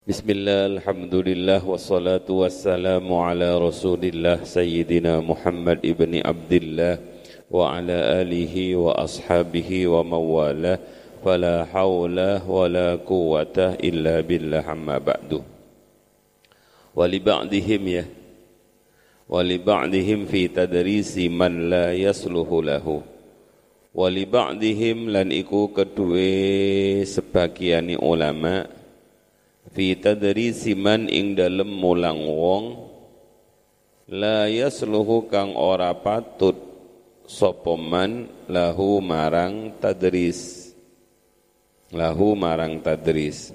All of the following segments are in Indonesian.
Bismillah, Alhamdulillah, wassalatu wassalamu ala rasulillah Sayyidina Muhammad ibni Abdullah Wa ala alihi wa ashabihi wa mawalah Fala hawla wa la quwata illa billah amma ba'du Wali ba'dihim ya Wali ba'dihim fi tadrisi man la yasluhu lahu Wali ba'dihim lan iku kedue sebagiani ulama' fi tadrisi man ing dalem mulang wong la yasluhu kang ora patut sapa man lahu marang tadris. Lahu marang tadris.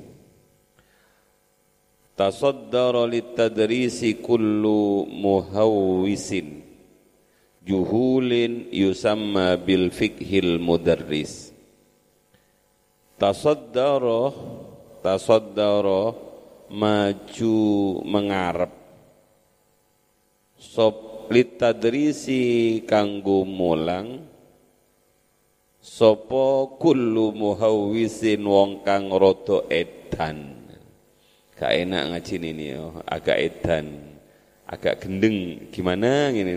Tasaddara litadrisi kullu muhawwisin juhulin yusamma bil fikhil mudarris. Tasaddara tasaddara maju mengarep. Sop litadrisi kanggo mulang. Sapa kullu muhawwisin wong kang rada edan. Gak enak ngaji ini oh. agak edan. Agak gendeng. Gimana gini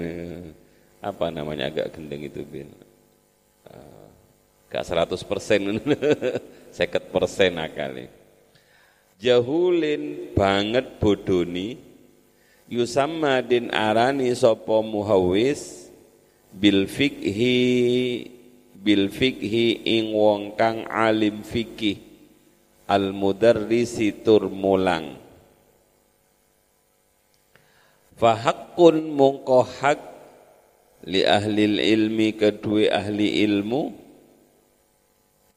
apa namanya agak gendeng itu bin? Uh, gak 100 persen. Seket persen akali jahulin banget bodoni. Yusamma din arani sapa muhawis bil fikhi bil fikhi ing wong kang alim fikih al mudarrisi tur mulang. Fahaqqun mungko hak li ahli ilmi kedua ahli ilmu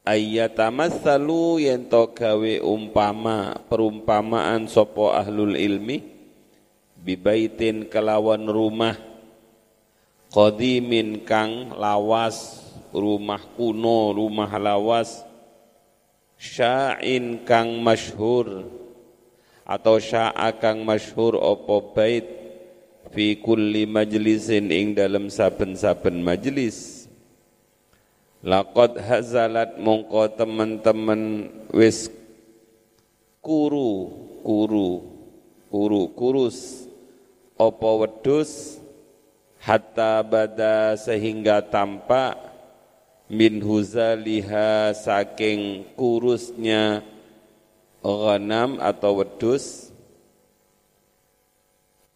ayyatamassalu yen to gawe umpama perumpamaan sopo ahlul ilmi bibaitin kelawan rumah qadimin kang lawas rumah kuno rumah lawas sya'in kang masyhur atau sya'a kang masyhur opo bait fi kulli majlisin ing dalam saben-saben majlis Laqad hazalat mongko teman-teman wis kuru kuru kuru kurus opo wedus hatta bada sehingga tampak min huzaliha saking kurusnya ghanam atau wedus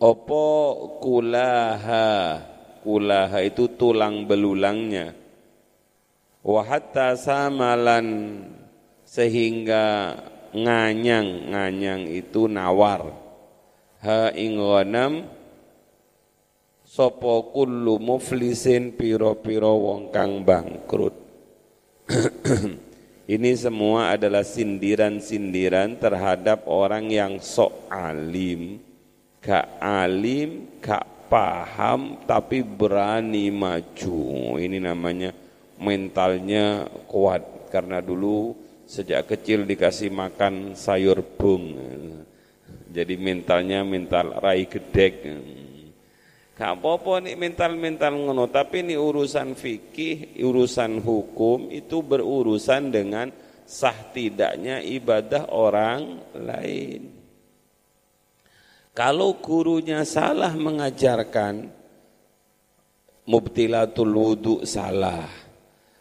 opo kulaha kulaha itu tulang belulangnya wa hatta samalan sehingga nganyang nganyang itu nawar. Ha ing ghanam sapa kullu muflisin piro-piro wong kang bangkrut. Ini semua adalah sindiran-sindiran terhadap orang yang sok alim gak alim gak paham tapi berani maju. Ini namanya mentalnya kuat. Karena dulu sejak kecil dikasih makan sayur bung. Jadi mentalnya mental rai gedek. Gak apa-apa nih mental-mental ngono. Tapi ini urusan fikih urusan hukum itu berurusan dengan sah tidaknya ibadah orang lain. Kalau gurunya salah mengajarkan mubtilatul wudu salah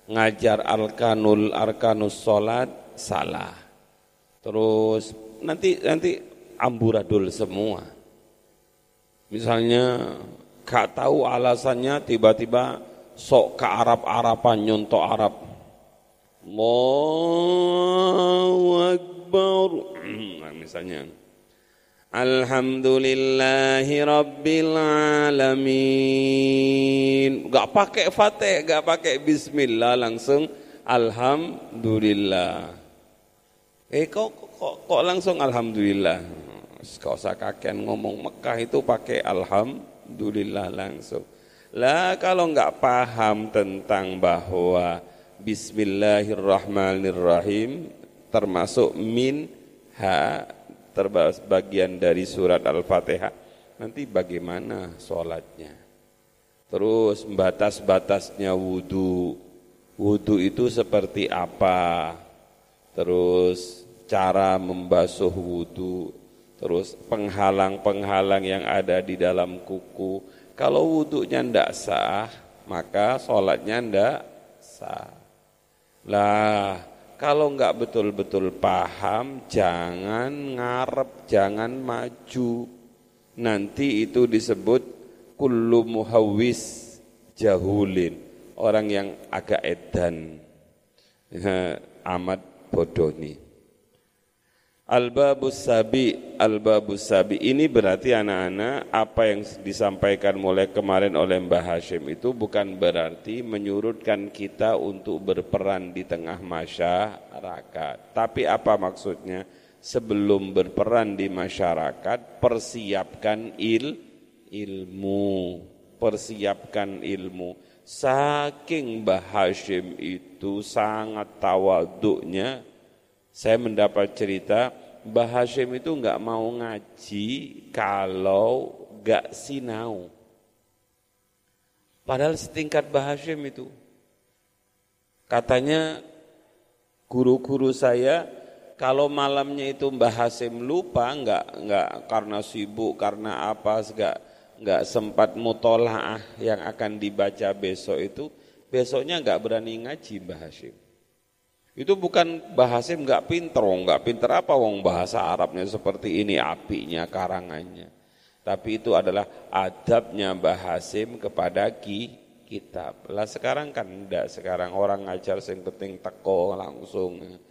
ngajar arkanul arkanus salat salah. Terus nanti nanti amburadul semua. Misalnya gak tahu alasannya tiba-tiba sok ke Arab-Araban nyontok Arab. Allahu Akbar. Nah, misalnya Alhamdulillahi Rabbil Alamin. Gak pakai fatih, gak pakai bismillah, langsung Alhamdulillah. Eh kok, kok, kok langsung Alhamdulillah? Kau usah kakek ngomong Mekah itu pakai Alhamdulillah langsung. Lah kalau nggak paham tentang bahwa Bismillahirrahmanirrahim termasuk min ha bagian dari surat Al-Fatihah, nanti bagaimana sholatnya? Terus batas-batasnya wudhu, wudhu itu seperti apa? Terus cara membasuh wudhu, terus penghalang-penghalang yang ada di dalam kuku. Kalau wudhunya tidak sah, maka sholatnya tidak sah. Lah, kalau nggak betul-betul paham, jangan ngarep, jangan maju. Nanti itu disebut kullu muhawis jahulin, orang yang agak edan. amat bodoh nih. Al-babus sabi, al-babus sabi ini berarti anak-anak apa yang disampaikan mulai kemarin oleh Mbah Hashim itu bukan berarti menyurutkan kita untuk berperan di tengah masyarakat. Tapi apa maksudnya? Sebelum berperan di masyarakat, persiapkan il ilmu, persiapkan ilmu. Saking Mbah Hashim itu sangat tawaduknya, saya mendapat cerita Mbah Hashim itu nggak mau ngaji kalau nggak sinau. Padahal setingkat Mbah Hashim itu. Katanya guru-guru saya kalau malamnya itu Mbah Hashim lupa nggak nggak karena sibuk karena apa nggak nggak sempat mutolaah yang akan dibaca besok itu besoknya nggak berani ngaji Mbah Hashim. Itu bukan bahasa nggak pinter, nggak pinter apa wong bahasa Arabnya seperti ini apinya karangannya. Tapi itu adalah adabnya Bahasim kepada ki, kitab. Lah sekarang kan enggak, sekarang orang ngajar sing penting teko langsung.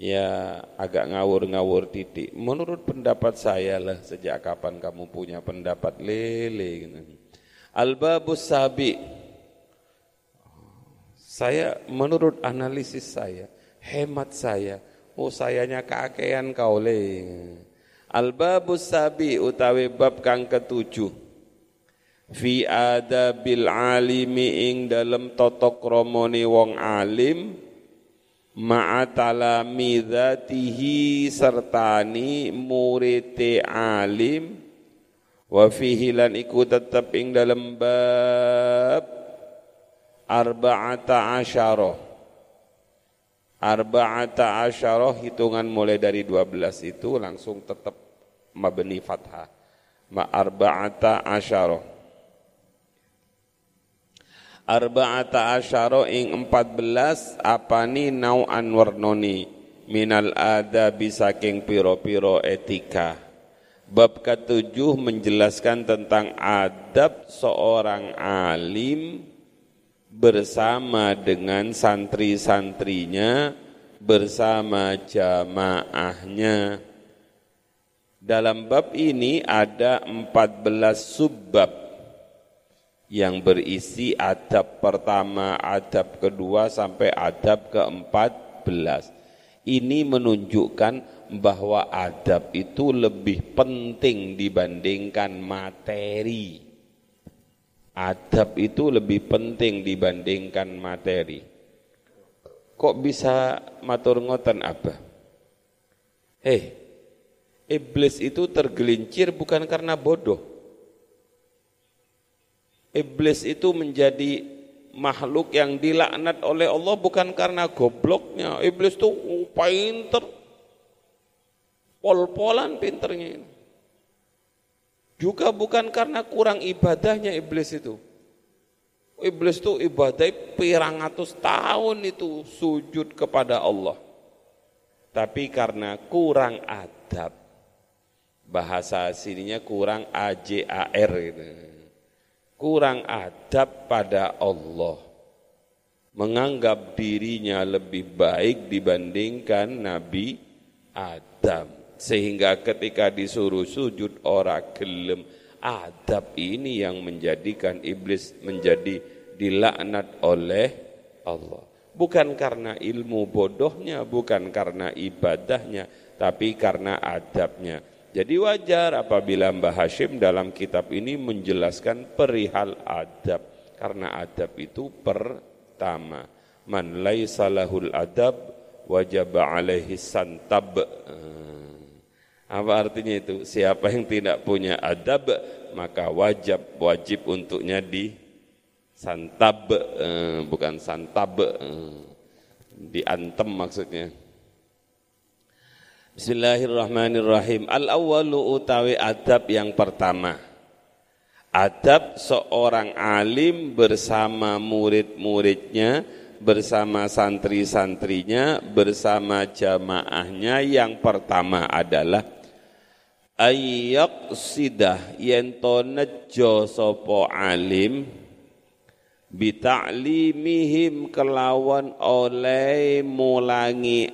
Ya agak ngawur-ngawur titik. Menurut pendapat saya lah sejak kapan kamu punya pendapat lele gitu. Al-babus sabi. Saya menurut analisis saya hemat saya. Oh sayanya kakean kau le. Al-babus sabi utawi bab kang ketujuh. Fi adabil alimi ing dalam totok romoni wong alim ma'atalamidatihi sertani murite alim wa fihi lan iku tetep ing dalam bab arba'ata asyarah Arba'ata asyarah hitungan mulai dari 12 itu langsung tetap mabni fathah. Ma arba'ata asyarah. Arba'ata asyarah ing 14 apani nau'an warnoni minal adabi saking piro-piro etika. Bab ketujuh menjelaskan tentang adab seorang alim bersama dengan santri-santrinya, bersama jamaahnya. Dalam bab ini ada 14 subbab yang berisi adab pertama, adab kedua sampai adab keempat belas. Ini menunjukkan bahwa adab itu lebih penting dibandingkan materi. Adab itu lebih penting dibandingkan materi. Kok bisa matur ngoten apa? Hei, iblis itu tergelincir bukan karena bodoh. Iblis itu menjadi makhluk yang dilaknat oleh Allah bukan karena gobloknya. Iblis itu oh, pinter. Pol-polan pinternya ini. Juga bukan karena kurang ibadahnya iblis itu. Iblis itu ibadah pirang ratus tahun itu sujud kepada Allah. Tapi karena kurang adab. Bahasa sininya kurang AJAR gitu. Kurang adab pada Allah. Menganggap dirinya lebih baik dibandingkan Nabi Adam sehingga ketika disuruh sujud orang gelem. Adab ini yang menjadikan iblis menjadi dilaknat oleh Allah. Bukan karena ilmu bodohnya bukan karena ibadahnya tapi karena adabnya. Jadi wajar apabila Mbah Hashim dalam kitab ini menjelaskan perihal adab. Karena adab itu pertama. Man laisa adab wajib alaihi santab apa artinya itu? Siapa yang tidak punya adab maka wajib wajib untuknya di santab eh, bukan santab eh, diantem maksudnya. Bismillahirrahmanirrahim. Al-awwalu utawi adab yang pertama. Adab seorang alim bersama murid-muridnya, bersama santri-santrinya, bersama jamaahnya yang pertama adalah ayyak sidah yento nejo sopo alim bita'limihim kelawan oleh mulangi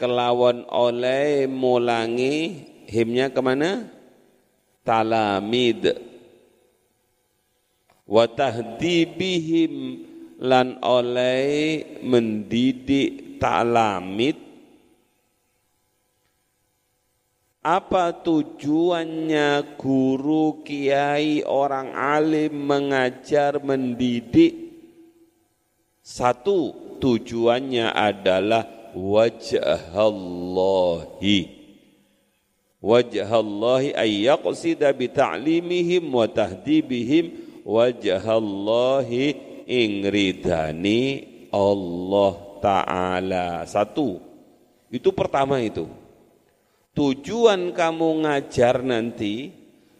kelawan oleh mulangi himnya ke mana? Talamid wa tahdibihim lan oleh mendidik talamid apa tujuannya guru kiai orang alim mengajar mendidik? Satu tujuannya adalah wajhallahi. Wajhallahi ay yaqsida bi ta'limihim wa tahdibihim. Wajhallahi ingridani Allah taala. Satu. Itu pertama itu tujuan kamu ngajar nanti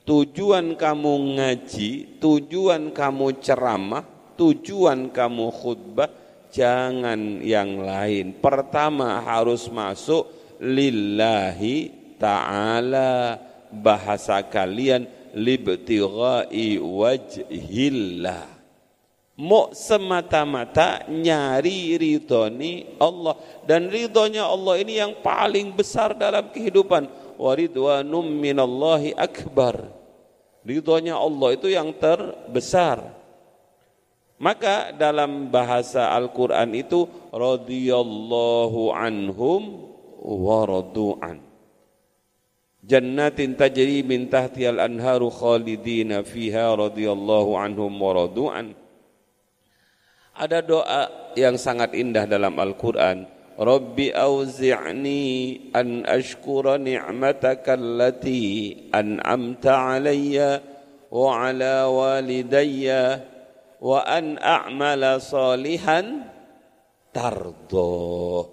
tujuan kamu ngaji tujuan kamu ceramah tujuan kamu khutbah jangan yang lain. Pertama harus masuk lillahi ta'ala bahasa kalian libtighai wajhillah. Mau semata-mata nyari ridhoni Allah dan ridhonya Allah ini yang paling besar dalam kehidupan. Waridwanum minallahi akbar. Ridhonya Allah itu yang terbesar. Maka dalam bahasa Al-Quran itu radhiyallahu anhum wa radu'an. Jannatin tajri min tahtiyal anharu khalidina fiha radhiyallahu anhum wa radu'an. Ada doa yang sangat indah dalam Al-Quran. Rabbi auzi'ni an ashkura ni'mataka allati an'amta alayya wa ala walidayya wa an a'mala salihan tardo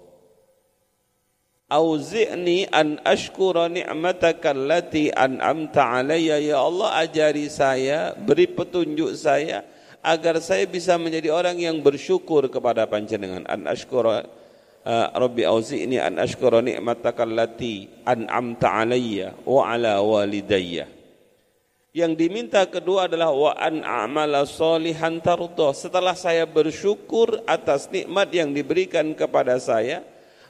Auzi'ni an ashkura ni'mataka allati an'amta alayya ya Allah ajari saya beri petunjuk saya agar saya bisa menjadi orang yang bersyukur kepada panjenengan an ashkura uh, Rabbi auzi'ni an ashkura ni'mataka allati an'amta alayya wa ala walidayya yang diminta kedua adalah wa an a'mala solihan tardo. Setelah saya bersyukur atas nikmat yang diberikan kepada saya,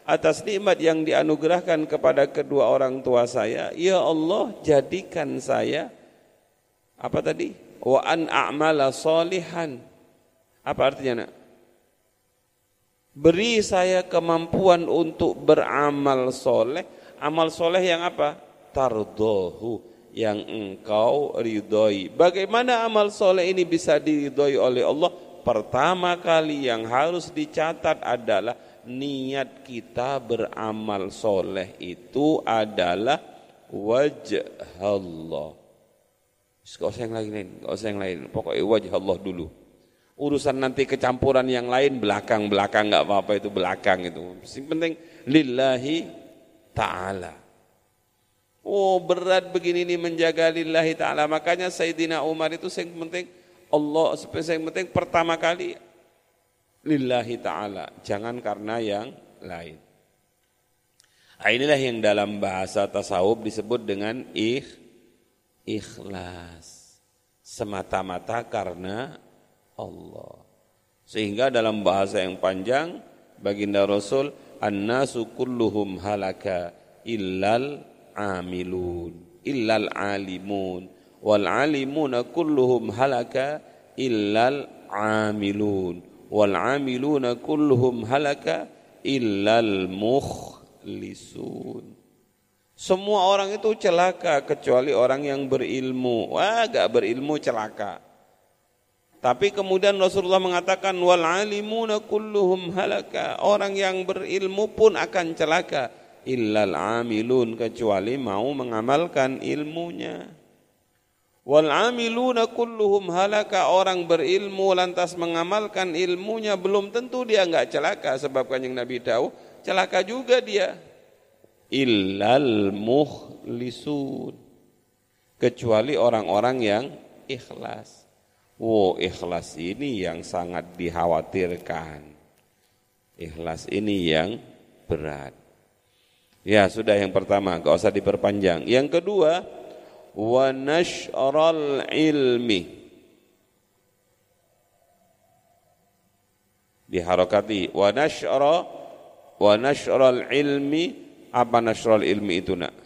atas nikmat yang dianugerahkan kepada kedua orang tua saya, ya Allah jadikan saya apa tadi? Wa an a'mala solihan. Apa artinya nak? Beri saya kemampuan untuk beramal soleh. Amal soleh yang apa? Tardohu yang engkau ridhoi. Bagaimana amal soleh ini bisa diridhoi oleh Allah? Pertama kali yang harus dicatat adalah niat kita beramal soleh itu adalah wajah Allah. Gak usah yang lain, gak usah yang lain. Pokoknya wajah Allah dulu. Urusan nanti kecampuran yang lain belakang-belakang nggak apa-apa itu belakang itu. Yang penting lillahi ta'ala. Oh berat begini nih menjaga lillahi ta'ala. Makanya Sayyidina Umar itu yang penting Allah yang penting pertama kali lillahi ta'ala. Jangan karena yang lain. Nah, inilah yang dalam bahasa tasawuf disebut dengan ikh, ikhlas. Semata-mata karena Allah. Sehingga dalam bahasa yang panjang baginda Rasul an-nasu kulluhum halaka illal amilun illal alimun wal alimuna kulluhum halaka illal amilun wal amiluna kulluhum halaka illal mukhlisun semua orang itu celaka kecuali orang yang berilmu. Wah, gak berilmu celaka. Tapi kemudian Rasulullah mengatakan wal alimuna kulluhum halaka. Orang yang berilmu pun akan celaka illal amilun kecuali mau mengamalkan ilmunya. Wal amiluna kulluhum halaka orang berilmu lantas mengamalkan ilmunya belum tentu dia enggak celaka sebab kanjeng Nabi tahu celaka juga dia. Illal mukhlisun kecuali orang-orang yang ikhlas. Wow, ikhlas ini yang sangat dikhawatirkan. Ikhlas ini yang berat. Ya, sudah yang pertama, gak usah diperpanjang. Yang kedua, wa nashral ilmi. Diharokati wa nashra wa nashral ilmi apa nashral ilmi itu nak?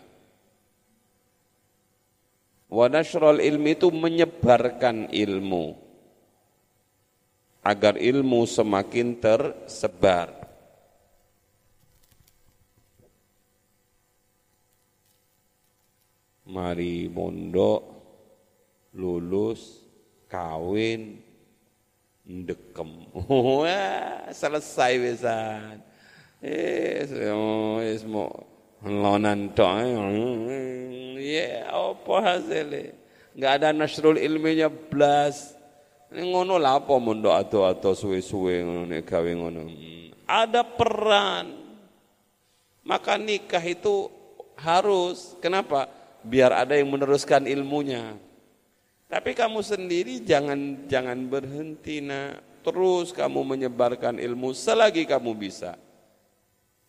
Wa nashral ilmi itu menyebarkan ilmu agar ilmu semakin tersebar. Mari mondok, lulus, kawin, ndekem. Selesai besan. Eh, semua lonan tok. Ya, apa hasilnya? Enggak ada nasrul ilminya blas. Ini ngono lah apa mondok atau-atau suwe-suwe ngono nek gawe ngono. Ada peran. Maka nikah itu harus. Kenapa? Biar ada yang meneruskan ilmunya. Tapi kamu sendiri jangan jangan berhenti nak. Terus kamu menyebarkan ilmu selagi kamu bisa.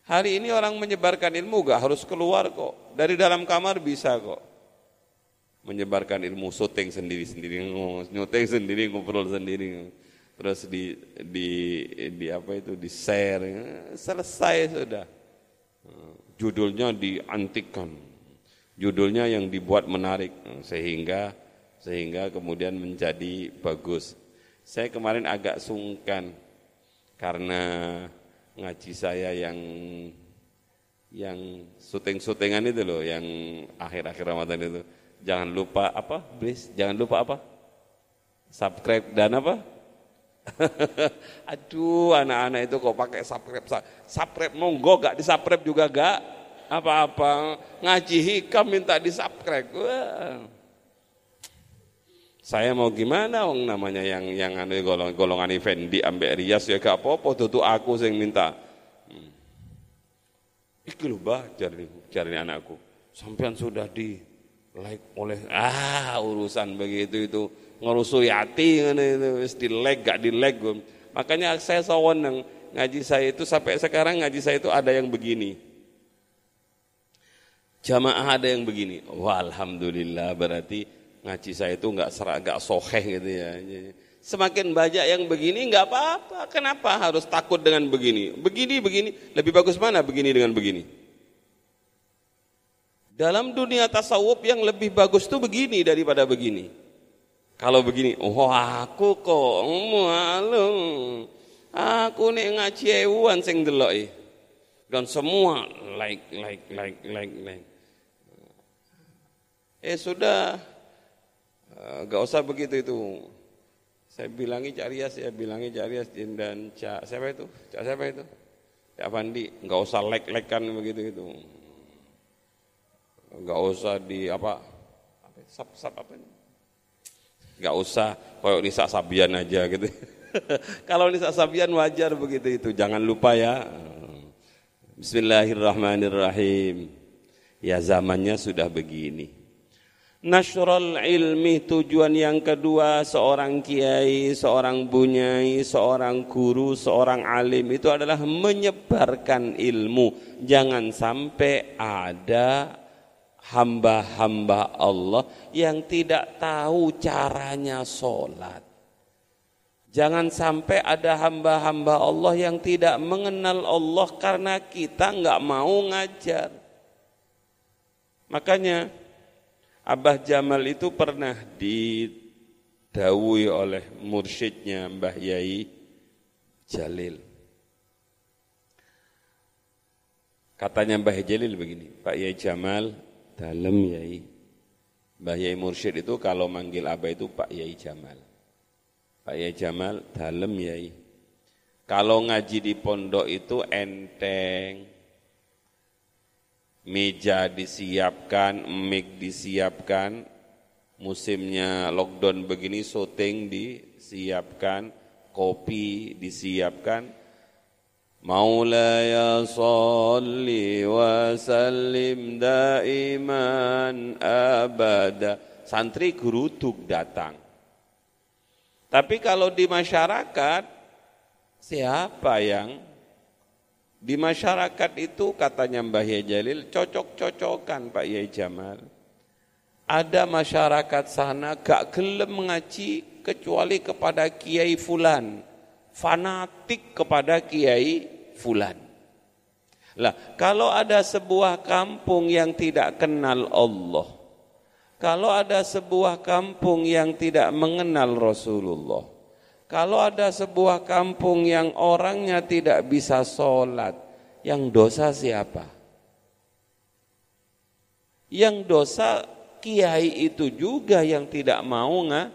Hari ini orang menyebarkan ilmu gak harus keluar kok. Dari dalam kamar bisa kok. Menyebarkan ilmu syuting sendiri-sendiri, nyuting sendiri, ngobrol sendiri. Terus di di di apa itu di share, selesai sudah. Judulnya diantikan. Judulnya yang dibuat menarik sehingga sehingga kemudian menjadi bagus. Saya kemarin agak sungkan karena ngaji saya yang yang syuting-syutingan itu loh, yang akhir-akhir Ramadan itu. Jangan lupa apa, please? Jangan lupa apa? Subscribe dan apa? Aduh, anak-anak itu kok pakai subscribe, subscribe monggo gak di subscribe juga gak? Apa-apa ngaji hikam minta di subscribe. Wah. Saya mau gimana wong namanya yang yang anu golongan golongan Effendi ambek Rias ya gak apa-apa tutu aku sing minta. Hmm. Iki lho Mbah jari anakku. Sampean sudah di like oleh ah urusan begitu itu ngurusui hati ngene itu wis di like gak di like. Makanya saya saweneng ngaji saya itu sampai sekarang ngaji saya itu ada yang begini. Jamaah ada yang begini. Wah, alhamdulillah berarti ngaji saya itu nggak serak, nggak soheh gitu ya. Semakin banyak yang begini nggak apa-apa. Kenapa harus takut dengan begini? Begini begini lebih bagus mana begini dengan begini? Dalam dunia tasawuf yang lebih bagus tuh begini daripada begini. Kalau begini, oh aku kok malu. Aku nih ngaji ewan sing delok Dan semua like like like like like. Eh sudah gak usah begitu itu. Saya bilangi Cak Rias, ya bilangi Cak Rias dan Cak siapa itu? Cak siapa itu? Cak Fandi, gak usah lek-lekan begitu itu. Gak usah di apa? apa sap sap apa ini? Gak usah kayak Nisa Sabian aja gitu. Kalau Nisa Sabian wajar begitu itu, jangan lupa ya. Bismillahirrahmanirrahim. Ya zamannya sudah begini. Nasrul ilmi tujuan yang kedua seorang kiai, seorang bunyai, seorang guru, seorang alim itu adalah menyebarkan ilmu. Jangan sampai ada hamba-hamba Allah yang tidak tahu caranya sholat. Jangan sampai ada hamba-hamba Allah yang tidak mengenal Allah karena kita nggak mau ngajar. Makanya Abah Jamal itu pernah didawi oleh mursyidnya Mbah Yai Jalil. Katanya Mbah Jalil begini, Pak Yai Jamal, dalam Yai. Mbah Yai Mursyid itu kalau manggil Abah itu Pak Yai Jamal. Pak Yai Jamal, dalam Yai. Kalau ngaji di pondok itu enteng, meja disiapkan, mic disiapkan, musimnya lockdown begini syuting disiapkan, kopi disiapkan, مولاي صل وسلم دائما abada santri geruduk datang tapi kalau di masyarakat siapa yang di masyarakat itu katanya Mbah Yai Jalil cocok-cocokan Pak Yai Jamal. Ada masyarakat sana gak gelem mengaji kecuali kepada Kiai Fulan. Fanatik kepada Kiai Fulan. Lah, kalau ada sebuah kampung yang tidak kenal Allah, kalau ada sebuah kampung yang tidak mengenal Rasulullah, kalau ada sebuah kampung yang orangnya tidak bisa sholat, yang dosa siapa? Yang dosa kiai itu juga yang tidak mau nga,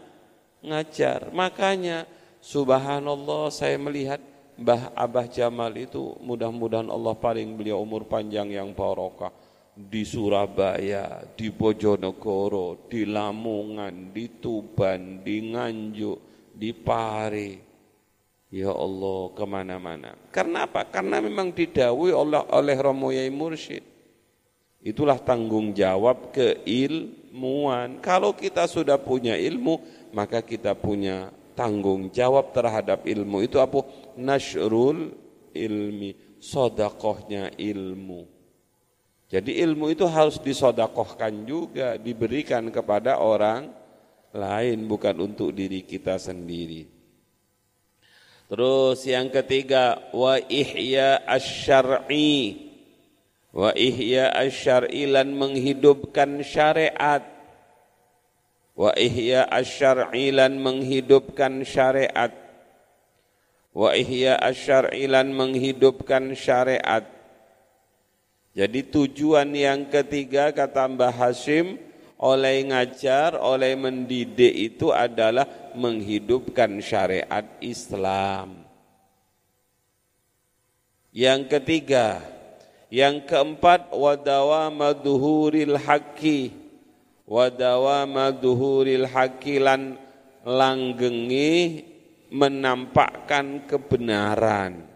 ngajar. Makanya subhanallah saya melihat Mbah Abah Jamal itu mudah-mudahan Allah paling beliau umur panjang yang barokah di Surabaya, di Bojonegoro, di Lamongan, di Tuban, di Nganjuk, di Pare. Ya Allah ke mana-mana. Karena apa? Karena memang didawi oleh, oleh Romo Yai Mursyid. Itulah tanggung jawab keilmuan. Kalau kita sudah punya ilmu, maka kita punya tanggung jawab terhadap ilmu. Itu apa? Nashrul ilmi. Sodakohnya ilmu. Jadi ilmu itu harus disodakohkan juga, diberikan kepada orang lain bukan untuk diri kita sendiri. Terus yang ketiga wa ihya asy-syar'i. Wa ihya asy-syar'i lan menghidupkan syariat. Wa ihya asy-syar'i lan menghidupkan syariat. Wa ihya asy-syar'i lan menghidupkan syariat. Jadi tujuan yang ketiga kata Mbah Hashim oleh ngajar, oleh mendidik itu adalah menghidupkan syariat Islam. Yang ketiga, yang keempat wadawa maduhuril haqqi wadawa maduhuril haqqi lan langgengi menampakkan kebenaran.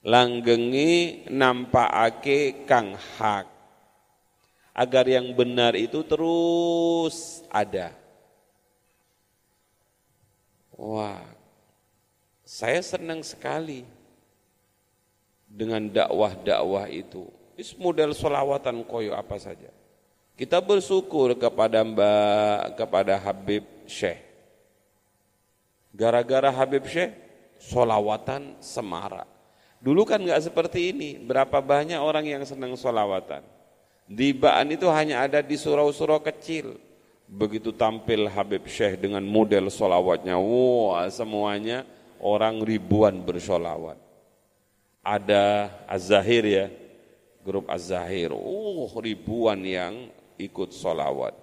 Langgengi nampakake kang hak agar yang benar itu terus ada. Wah, saya senang sekali dengan dakwah-dakwah itu. Ini model solawatan koyo apa saja. Kita bersyukur kepada Mbak, kepada Habib Syekh. Gara-gara Habib Syekh, solawatan semarak. Dulu kan nggak seperti ini. Berapa banyak orang yang senang solawatan. Dibaan itu hanya ada di surau-surau kecil. Begitu tampil Habib Syekh dengan model solawatnya, wah semuanya orang ribuan bersolawat. Ada Az-Zahir ya, grup Az-Zahir, oh ribuan yang ikut solawat.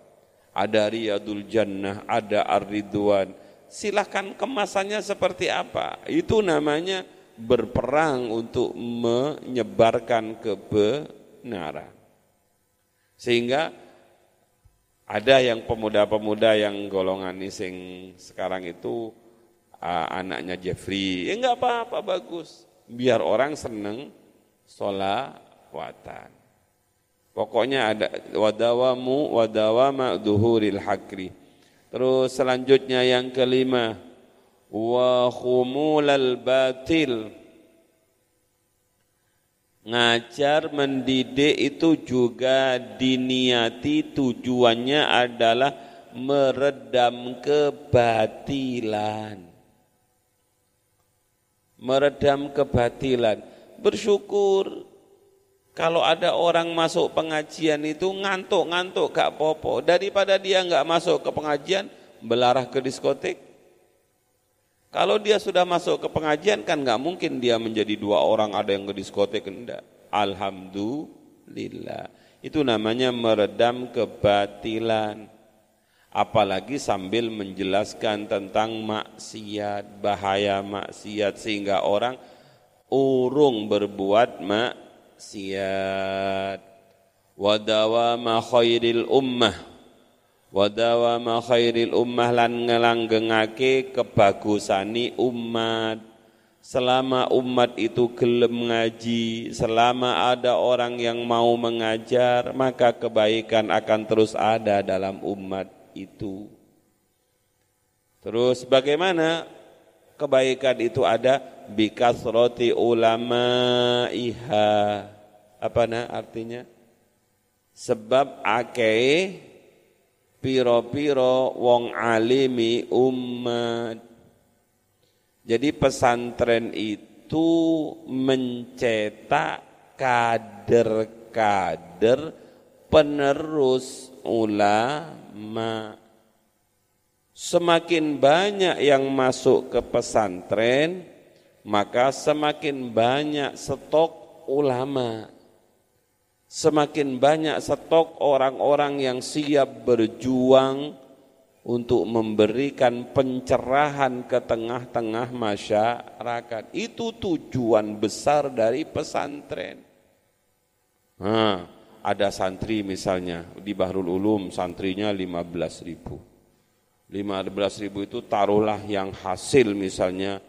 Ada Riyadul Jannah, ada Ar-Ridwan. Silahkan kemasannya seperti apa. Itu namanya berperang untuk menyebarkan kebenaran. Sehingga ada yang pemuda-pemuda yang golongan sing sekarang itu uh, anaknya Jeffrey. Ya enggak apa-apa bagus. Biar orang seneng solawatan. Pokoknya ada wadawamu wadawama duhuril hakri. Terus selanjutnya yang kelima wa khumulal batil Ngajar mendidik itu juga diniati tujuannya adalah meredam kebatilan. Meredam kebatilan. Bersyukur kalau ada orang masuk pengajian itu ngantuk-ngantuk gak popo. Daripada dia nggak masuk ke pengajian, belarah ke diskotik. Kalau dia sudah masuk ke pengajian kan nggak mungkin dia menjadi dua orang ada yang ke diskotek enggak. Alhamdulillah. Itu namanya meredam kebatilan. Apalagi sambil menjelaskan tentang maksiat, bahaya maksiat sehingga orang urung berbuat maksiat. Wadawama khairil ummah Wadawama khairil ummah lan ngelanggengake kebagusani umat. Selama umat itu gelem ngaji, selama ada orang yang mau mengajar, maka kebaikan akan terus ada dalam umat itu. Terus bagaimana kebaikan itu ada? Bikasroti ulama iha apa nah artinya? Sebab akeh piro-piro wong alimi umat jadi pesantren itu mencetak kader-kader penerus ulama. Semakin banyak yang masuk ke pesantren, maka semakin banyak stok ulama. Semakin banyak stok orang-orang yang siap berjuang untuk memberikan pencerahan ke tengah-tengah masyarakat. Itu tujuan besar dari pesantren. Nah, ada santri misalnya di Bahrul Ulum santrinya 15 ribu. 15 ribu itu taruhlah yang hasil misalnya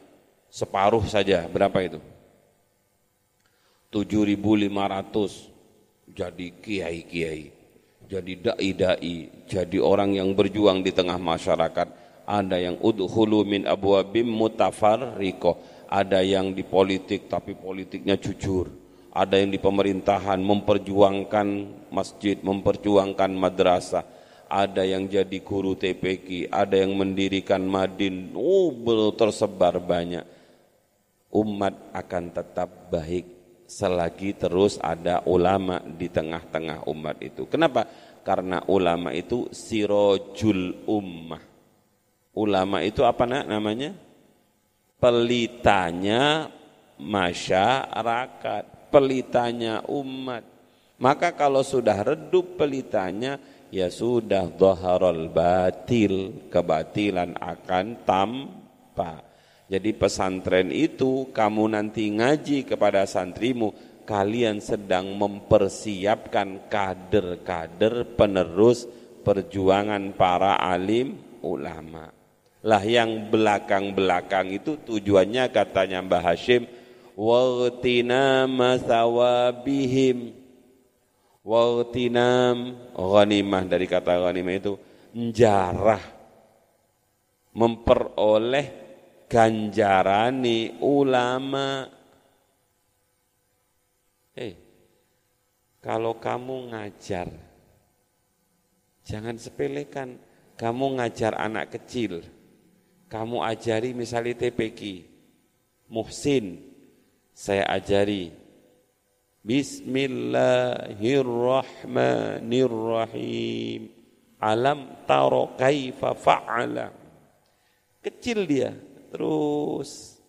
separuh saja. Berapa itu? 7.500 jadi kiai-kiai jadi dai-dai, jadi orang yang berjuang di tengah masyarakat. Ada yang udhulu min abwabim mutafarriqah, ada yang di politik tapi politiknya jujur. Ada yang di pemerintahan memperjuangkan masjid, memperjuangkan madrasah. Ada yang jadi guru TPQ, ada yang mendirikan madin. Oh, tersebar banyak. Umat akan tetap baik selagi terus ada ulama di tengah-tengah umat itu. Kenapa? Karena ulama itu sirojul ummah. Ulama itu apa nak namanya? Pelitanya masyarakat, pelitanya umat. Maka kalau sudah redup pelitanya, ya sudah dhaharul batil, kebatilan akan tampak. Jadi pesantren itu kamu nanti ngaji kepada santrimu, kalian sedang mempersiapkan kader-kader penerus perjuangan para alim ulama. Lah yang belakang-belakang itu tujuannya katanya Mbah Hashim, waqtina masawabihim waqtinam ghanimah dari kata ghanimah itu menjarah memperoleh ganjarani ulama. Eh, kalau kamu ngajar, jangan sepelekan. Kamu ngajar anak kecil, kamu ajari misalnya TPQ, Muhsin, saya ajari Bismillahirrahmanirrahim. Alam taro kaifa fa'ala. Kecil dia, Terus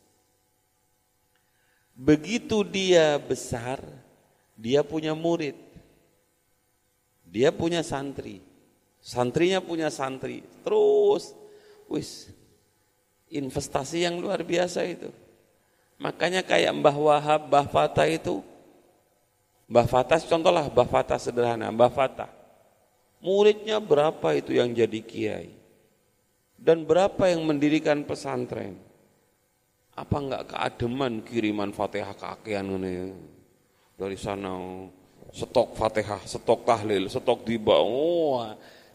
begitu dia besar, dia punya murid. Dia punya santri. Santrinya punya santri. Terus wis investasi yang luar biasa itu. Makanya kayak Mbah Wahab, Mbah Fatah itu Mbah Fatah contohlah Mbah Fatah sederhana, Mbah Fatah. Muridnya berapa itu yang jadi kiai? Dan berapa yang mendirikan pesantren? Apa enggak keademan kiriman Fatihah kakean ini dari sana stok Fatihah, stok tahlil, stok tiba. Oh,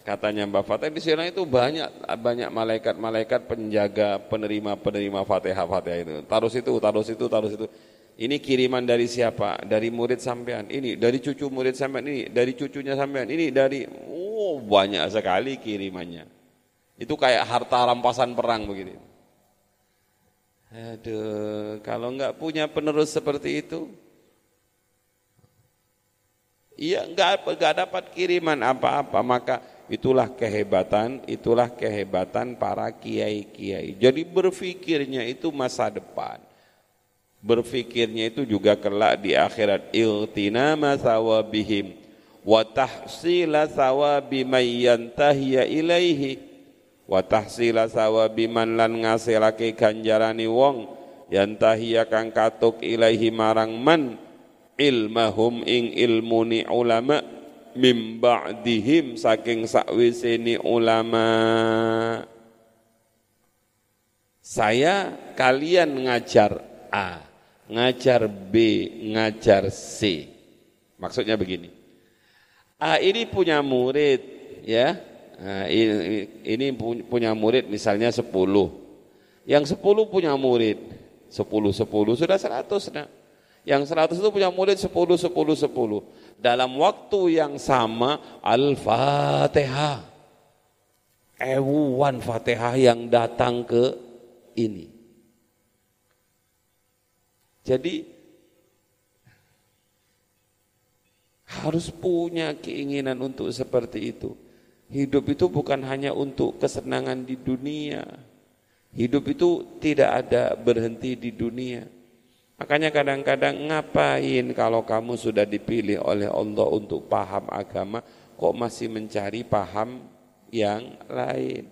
katanya Mbak Fatih di sana itu banyak banyak malaikat-malaikat penjaga penerima-penerima Fatihah Fatihah itu. Taruh situ, taruh situ, taruh situ. Ini kiriman dari siapa? Dari murid sampean. Ini dari cucu murid sampean ini, dari cucunya sampean. Ini dari oh banyak sekali kirimannya. Itu kayak harta rampasan perang begitu. Aduh, kalau enggak punya penerus seperti itu, iya enggak, enggak dapat kiriman apa-apa, maka itulah kehebatan, itulah kehebatan para kiai-kiai. Jadi berfikirnya itu masa depan. Berfikirnya itu juga kelak di akhirat. Iltinama sawabihim wa tahsila sawabi may ilaihi wa tahsila sawabi man lan ngasilake ganjarani wong yantahiya kang katuk ilaihi marang man ilmahum ing ilmuni ulama mim ba'dihim saking sakwisini ulama saya kalian ngajar A, ngajar B, ngajar C. Maksudnya begini. A ini punya murid, ya. Nah, ini, punya murid misalnya 10. Yang 10 punya murid. 10 10 sudah 100 nah. Yang 100 itu punya murid 10 10 10. Dalam waktu yang sama Al-Fatihah. Ewuan Fatihah yang datang ke ini. Jadi harus punya keinginan untuk seperti itu. Hidup itu bukan hanya untuk kesenangan di dunia. Hidup itu tidak ada berhenti di dunia. Makanya kadang-kadang ngapain kalau kamu sudah dipilih oleh Allah untuk paham agama, kok masih mencari paham yang lain?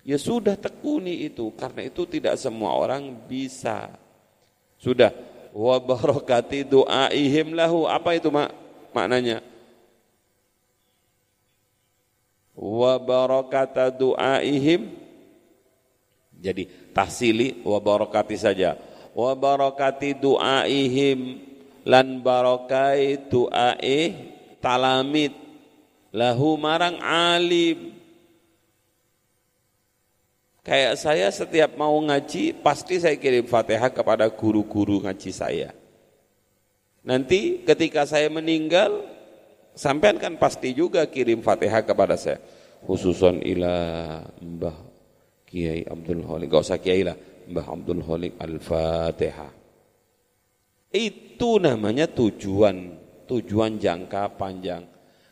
Ya sudah tekuni itu, karena itu tidak semua orang bisa. Sudah. Wa barakati du'aihim lahu. Apa itu mak? maknanya? Wa barakata du'aihim. Jadi tahsili wa barakati saja. Wa barakati du'aihim lan barakai du'aih talamid lahu marang alim Kayak saya setiap mau ngaji, pasti saya kirim fatihah kepada guru-guru ngaji saya. Nanti ketika saya meninggal, sampean kan pasti juga kirim fatihah kepada saya. Khususon ila Mbah Kiai Abdul Holik. Gak usah Kiai lah, Mbah Abdul Holik Al-Fatihah. Itu namanya tujuan, tujuan jangka panjang.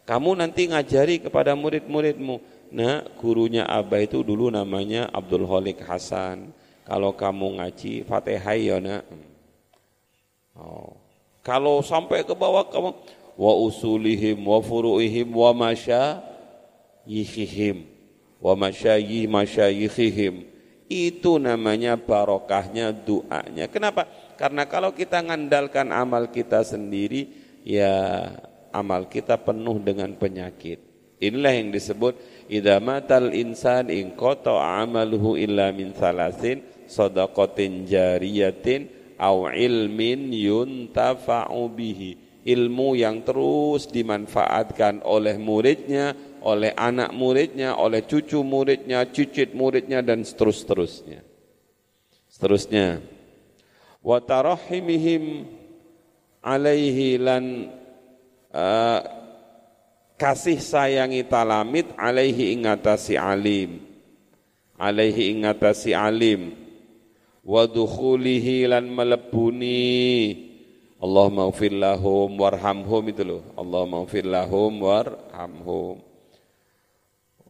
Kamu nanti ngajari kepada murid-muridmu, Nah, gurunya Abah itu dulu namanya Abdul Holik Hasan. Kalau kamu ngaji Fatihah ya nak. Oh. Kalau sampai ke bawah kamu wa usulihim wa furu'ihim wa masya yihihim wa masyayi masyayikhihim itu namanya barokahnya doanya. Kenapa? Karena kalau kita ngandalkan amal kita sendiri ya amal kita penuh dengan penyakit. Inilah yang disebut idza matal insan in amaluhu illa min salasin sadaqatin jariyatin au ilmin yuntafa'u bihi ilmu yang terus dimanfaatkan oleh muridnya oleh anak muridnya oleh cucu muridnya cicit muridnya dan seterus-terusnya. Seterusnya. Wa tarahimihim alaihi lan uh, kasih sayangi talamid alaihi ingatasi alim. Alaihi ingatasi alim. Wa dukhulihi lan melebuni Allahumma ufir lahum warhamhum itu loh. Allahumma ufir lahum warhamhum.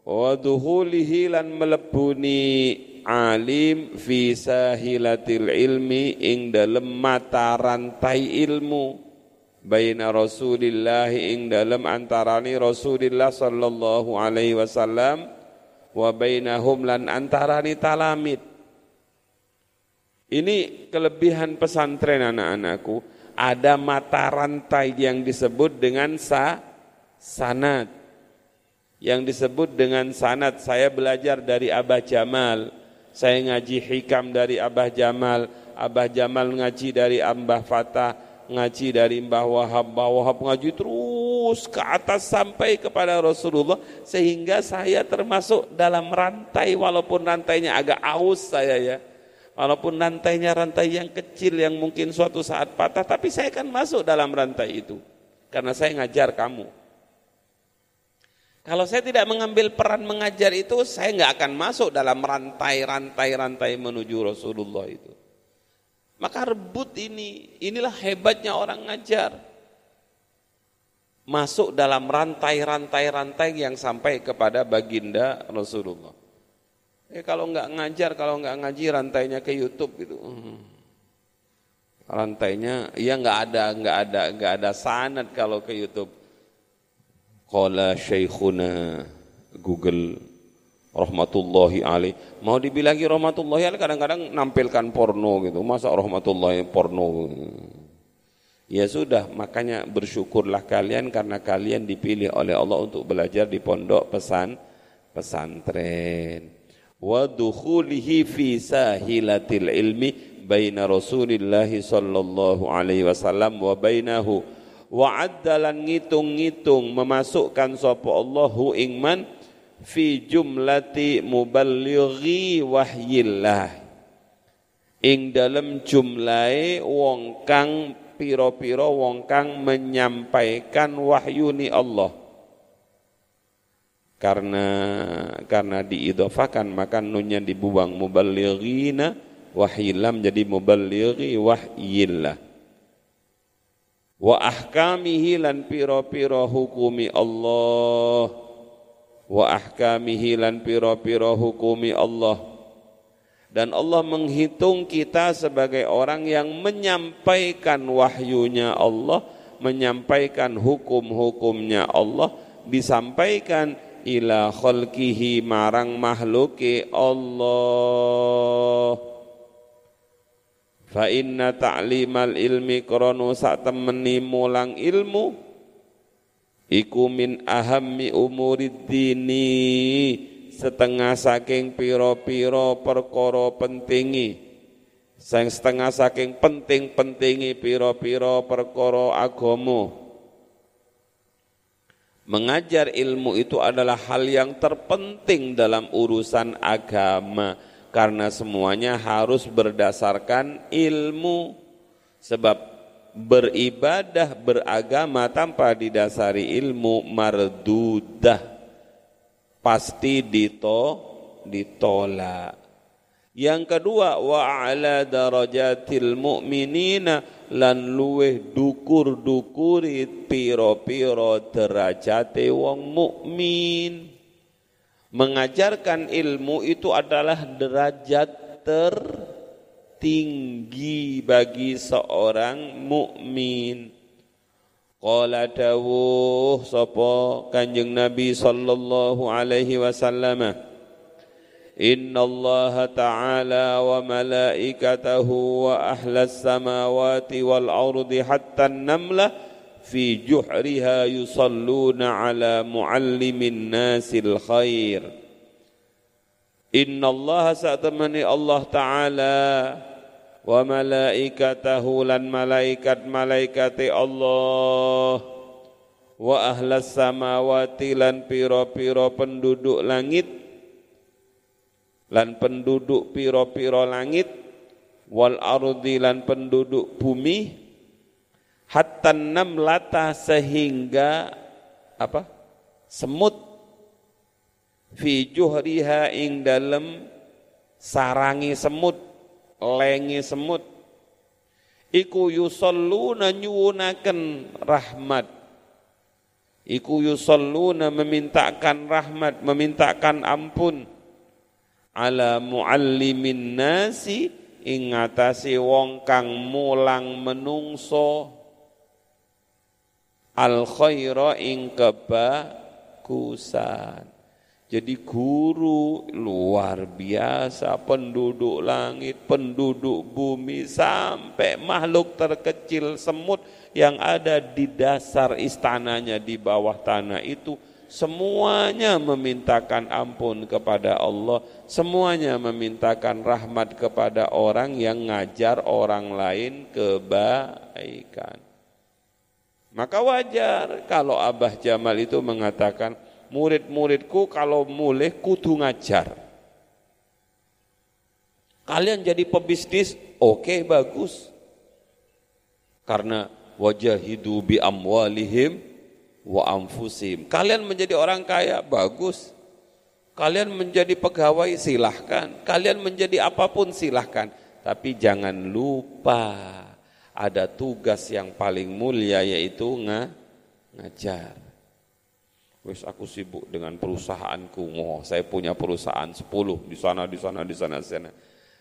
Wa dukhulihi lan melebuni alim fi sahilatil ilmi ing dalem mata rantai ilmu. Baina Rasulillah ing dalam antarani Rasulillah sallallahu alaihi wasallam. Wa bainahum lan antarani talamid. Ini kelebihan pesantren anak-anakku, ada mata rantai yang disebut dengan sa sanad. Yang disebut dengan sanad, saya belajar dari Abah Jamal, saya ngaji hikam dari Abah Jamal, Abah Jamal ngaji dari Ambah Fatah, ngaji dari Mbah Wahab, Mbah Wahab ngaji terus ke atas sampai kepada Rasulullah sehingga saya termasuk dalam rantai walaupun rantainya agak aus saya ya. Walaupun rantainya rantai yang kecil yang mungkin suatu saat patah tapi saya kan masuk dalam rantai itu karena saya ngajar kamu. Kalau saya tidak mengambil peran mengajar itu, saya nggak akan masuk dalam rantai-rantai-rantai menuju Rasulullah itu. Maka rebut ini, inilah hebatnya orang ngajar. Masuk dalam rantai-rantai-rantai yang sampai kepada baginda Rasulullah. Eh kalau nggak ngajar, kalau nggak ngaji rantainya ke YouTube gitu. Rantainya, ya nggak ada, nggak ada, nggak ada sanad kalau ke YouTube. Qala Syekhuna Google rahmatullahi alaih. Mau dibilangi rahmatullahi alaih kadang-kadang nampilkan porno gitu. Masa rahmatullahi porno? Ya sudah, makanya bersyukurlah kalian karena kalian dipilih oleh Allah untuk belajar di pondok pesan pesantren. Wa dukhulihi fi sahilatil ilmi baina Rasulillah sallallahu alaihi wasallam wa bainahu. Wa addalan ngitung-ngitung memasukkan sapa Allahu ingman fi jumlati muballighi wahyillah. Ing dalam jumlahe wong kang pira-pira wong kang menyampaikan wahyuni Allah karena karena diidofakan maka nunnya dibuang. Muballighina wahyilam jadi muballighi wahyillah wa ahkamihi lan pira-pira hukumi Allah. Wa ahkamihi lan pira-pira hukumi Allah. Dan Allah menghitung kita sebagai orang yang menyampaikan wahyunya Allah menyampaikan hukum-hukumnya Allah disampaikan ila khalqihi marang makhluki Allah. Fa inna ta'limal ilmi krono sak temeni mulang ilmu iku min ahammi umurid dini setengah saking piro-piro perkara pentingi. Sang setengah saking penting-pentingi piro-piro perkara agama Mengajar ilmu itu adalah hal yang terpenting dalam urusan agama karena semuanya harus berdasarkan ilmu. Sebab beribadah beragama tanpa didasari ilmu mardudah pasti dito ditolak. Yang kedua wa ala darajatil mu'minina lan luweh dukur-dukuri piro-piro derajate wong mukmin. Mengajarkan ilmu itu adalah derajat tertinggi bagi seorang mukmin. Qala dawuh sapa Kanjeng Nabi sallallahu alaihi wasallam إن الله تعالى وملائكته وأهل السماوات والأرض حتى النملة في جحرها يصلون على معلم الناس الخير إن الله سأتمني الله تعالى وملائكته لن ملائكة ملائكة الله وأهل السماوات لن بيرو بيرو penduduk langit lan penduduk piro-piro langit wal ardi lan penduduk bumi hatta namlata sehingga apa? Semut fi juhriha ing dalem sarangi semut lengi semut. Iku yusalluna nyuwunaken rahmat. Iku yusalluna memintakan rahmat memintakan ampun ala muallimin nasi ing wong kang mulang menungso. Al khaira ing kebagusan. Jadi guru luar biasa penduduk langit, penduduk bumi sampai makhluk terkecil semut yang ada di dasar istananya di bawah tanah itu semuanya memintakan ampun kepada Allah, semuanya memintakan rahmat kepada orang yang ngajar orang lain kebaikan. Maka wajar kalau Abah Jamal itu mengatakan, murid-muridku kalau mulai kudu ngajar. Kalian jadi pebisnis, oke okay, bagus. Karena wajahidu bi amwalihim wa anfusim. Kalian menjadi orang kaya, bagus. Kalian menjadi pegawai, silahkan. Kalian menjadi apa pun, silahkan. Tapi jangan lupa ada tugas yang paling mulia yaitu nga, ngajar. Wes aku sibuk dengan perusahaanku. Oh, saya punya perusahaan 10 di sana, di sana, di sana, di sana.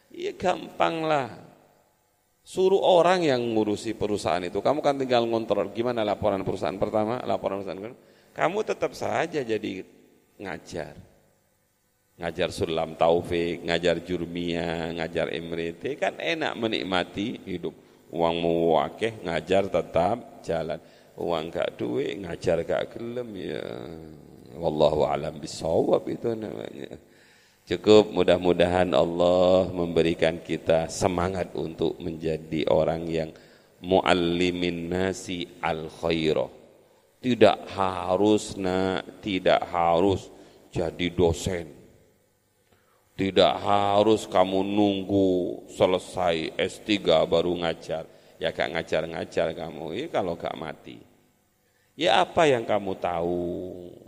Iya gampang lah. Suruh orang yang ngurusi perusahaan itu. Kamu kan tinggal ngontrol gimana laporan perusahaan pertama, laporan perusahaan kedua. Kamu tetap saja jadi ngajar. Ngajar sulam taufik, ngajar jurmia, ngajar emrite. Kan enak menikmati hidup. Uang mau wakeh, ngajar tetap jalan. Uang gak duit, ngajar gak gelem ya. Wallahu alam bisawab itu namanya. Cukup mudah-mudahan Allah memberikan kita semangat untuk menjadi orang yang muallimin nasi al khairah. Tidak harus nak, tidak harus jadi dosen. Tidak harus kamu nunggu selesai S3 baru ngajar. Ya gak ngajar-ngajar kamu, ya kalau gak mati. Ya apa yang kamu tahu,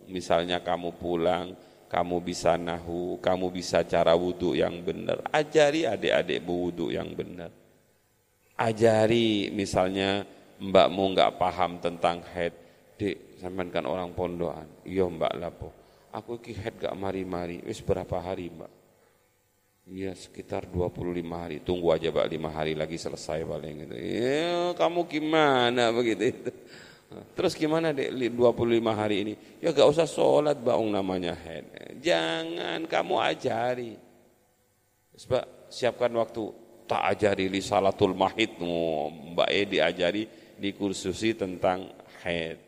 misalnya kamu pulang, kamu bisa nahu, kamu bisa cara wudhu yang benar. Ajari adik-adik wudhu yang benar. Ajari misalnya mbakmu nggak paham tentang head, dek sampean kan orang pondokan. Iya mbak lapo. Aku iki head gak mari-mari. Wis berapa hari mbak? Iya sekitar 25 hari. Tunggu aja mbak 5 hari lagi selesai paling gitu. Ya kamu gimana begitu itu. Terus gimana dek 25 hari ini? Ya gak usah sholat baung namanya head. Jangan kamu ajari. Sebab siapkan waktu tak ajari li salatul mahid. Mbak E diajari di kursusi tentang head.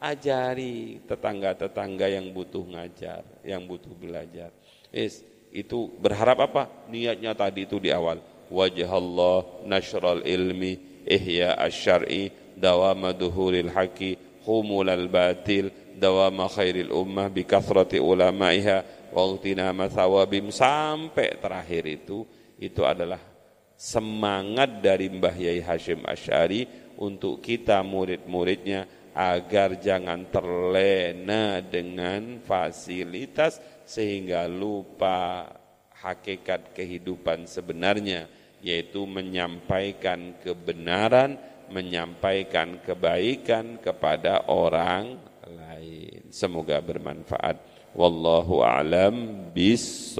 Ajari tetangga-tetangga yang butuh ngajar, yang butuh belajar. Is, itu berharap apa? Niatnya tadi itu di awal. Wajah Allah, nashral ilmi, ihya asyari, dawama duhuril haqi humulal batil dawama khairil ummah bi kathrati ulamaiha wa thawabim sampai terakhir itu itu adalah semangat dari Mbah Yai Hashim Asy'ari untuk kita murid-muridnya agar jangan terlena dengan fasilitas sehingga lupa hakikat kehidupan sebenarnya yaitu menyampaikan kebenaran menyampaikan kebaikan kepada orang lain. Semoga bermanfaat. Wallahu a'lam bis